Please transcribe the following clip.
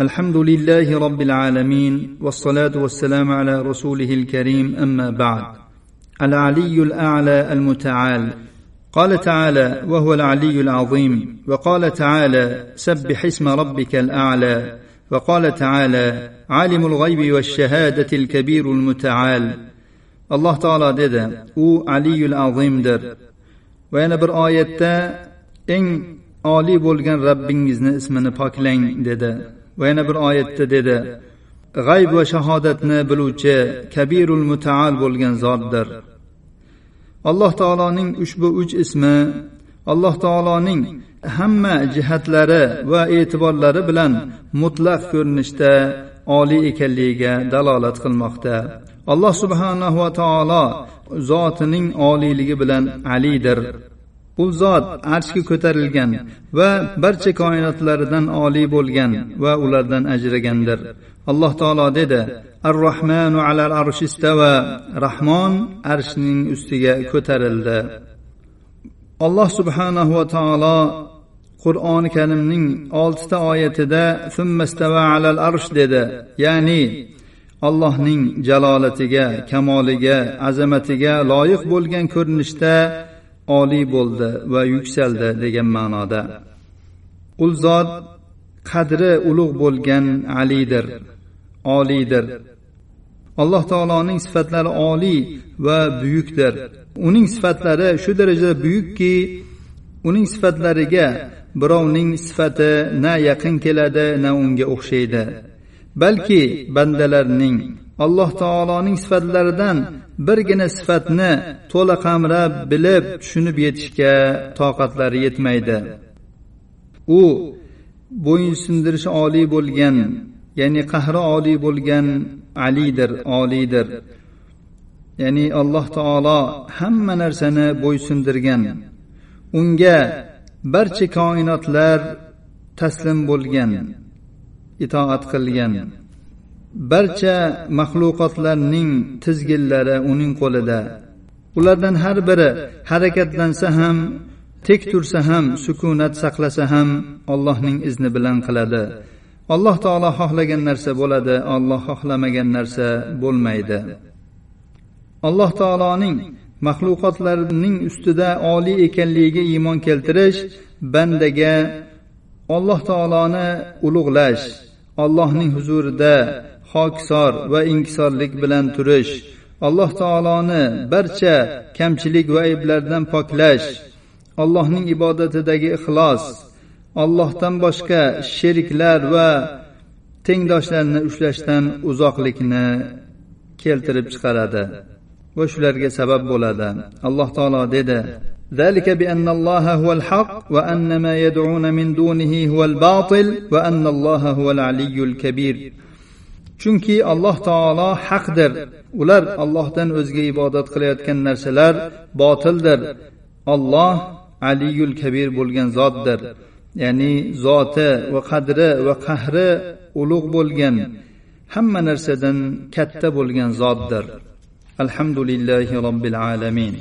الحمد لله رب العالمين والصلاة والسلام على رسوله الكريم أما بعد. العلي الأعلى المتعال. قال تعالى وهو العلي العظيم وقال تعالى سبح اسم ربك الأعلى وقال تعالى عالم الغيب والشهادة الكبير المتعال الله تعالى dedi u aliyul azimdir va yana bir oyatda eng oliy bo'lgan rabbingizni ismini poklang dedi va yana bir oyatda dedi g'ayb va shahodatni biluvchi kabirul mutaal bo'lgan zotdir. Alloh taoloning ushbu uch ismi alloh taoloning hamma jihatlari va e'tiborlari bilan mutlaq ko'rinishda oliy ekanligiga dalolat qilmoqda. Alloh subhanahu va taolo zotining oliyligi bilan alidir. U zot arshga ko'tarilgan va barcha koinotlaridan oliy bo'lgan va ulardan ajragandir. Alloh taolo dedi ar rohmanu alal arshistava rahmon arshning ustiga ko'tarildi. Alloh subhanahu va taolo qur'oni karimning oltita oyatida alal arsh dedi. Ya'ni allohning jalolatiga kamoliga azamatiga loyiq bo'lgan ko'rinishda oliy bo'ldi va yuksaldi degan ma'noda. U zot qadri ulug' bo'lgan alidir oliydir alloh taoloning sifatlari oliy va buyukdir. Uning sifatlari shu darajada buyukki uning sifatlariga birovning sifati na yaqin keladi na unga o'xshaydi. Balki bandalarning alloh taoloning sifatlaridan birgina sifatni to'la qamrab bilib tushunib yetishga toqatlari yetmaydi. U bo'yinsindirishi oliy bo'lgan ya'ni qahri oliy bo'lgan alidir oliydir ya'ni alloh taolo hamma narsani bo'ysundirgan unga barcha koinotlar taslim bo'lgan itoat qilgan. Barcha maxluqotlarning tizginlari uning qo'lida. Ulardan har biri harakatlansa ham tek tursa ham sukunat saqlasa ham allohning izni bilan qiladi. Alloh taolo xohlagan narsa bo'ladi olloh xohlamagan narsa bo'lmaydi. Alloh taoloning maxluqotlarining ustida oliy ekanligiga iymon keltirish bandaga alloh taoloni ulug'lash allohning huzurida hokisor va inkisorlik bilan turish alloh taoloni barcha kamchilik va ayblardan poklash allohning ibodatidagi ixlos allohdan boshqa sheriklar va tengdoshlarni ushlashdan uzoqlikni keltirib chiqaradi va shularga sabab bo'ladi alloh taolo dedi ذلك بأن الله هو الحق وأن ما يدعون من دونه هو الباطل وأن الله هو العلي الكبير chunki alloh taolo haqdir. Ular allohdan o'zga ibodat qilayotgan narsalar botildir. Olloh aliyul kabir bo'lgan zotdir. Ya'ni zoti va qadri va qahri ulug' bo'lgan hamma narsadan katta bo'lgan zotdir. Alhamdulillahi robbil alamin.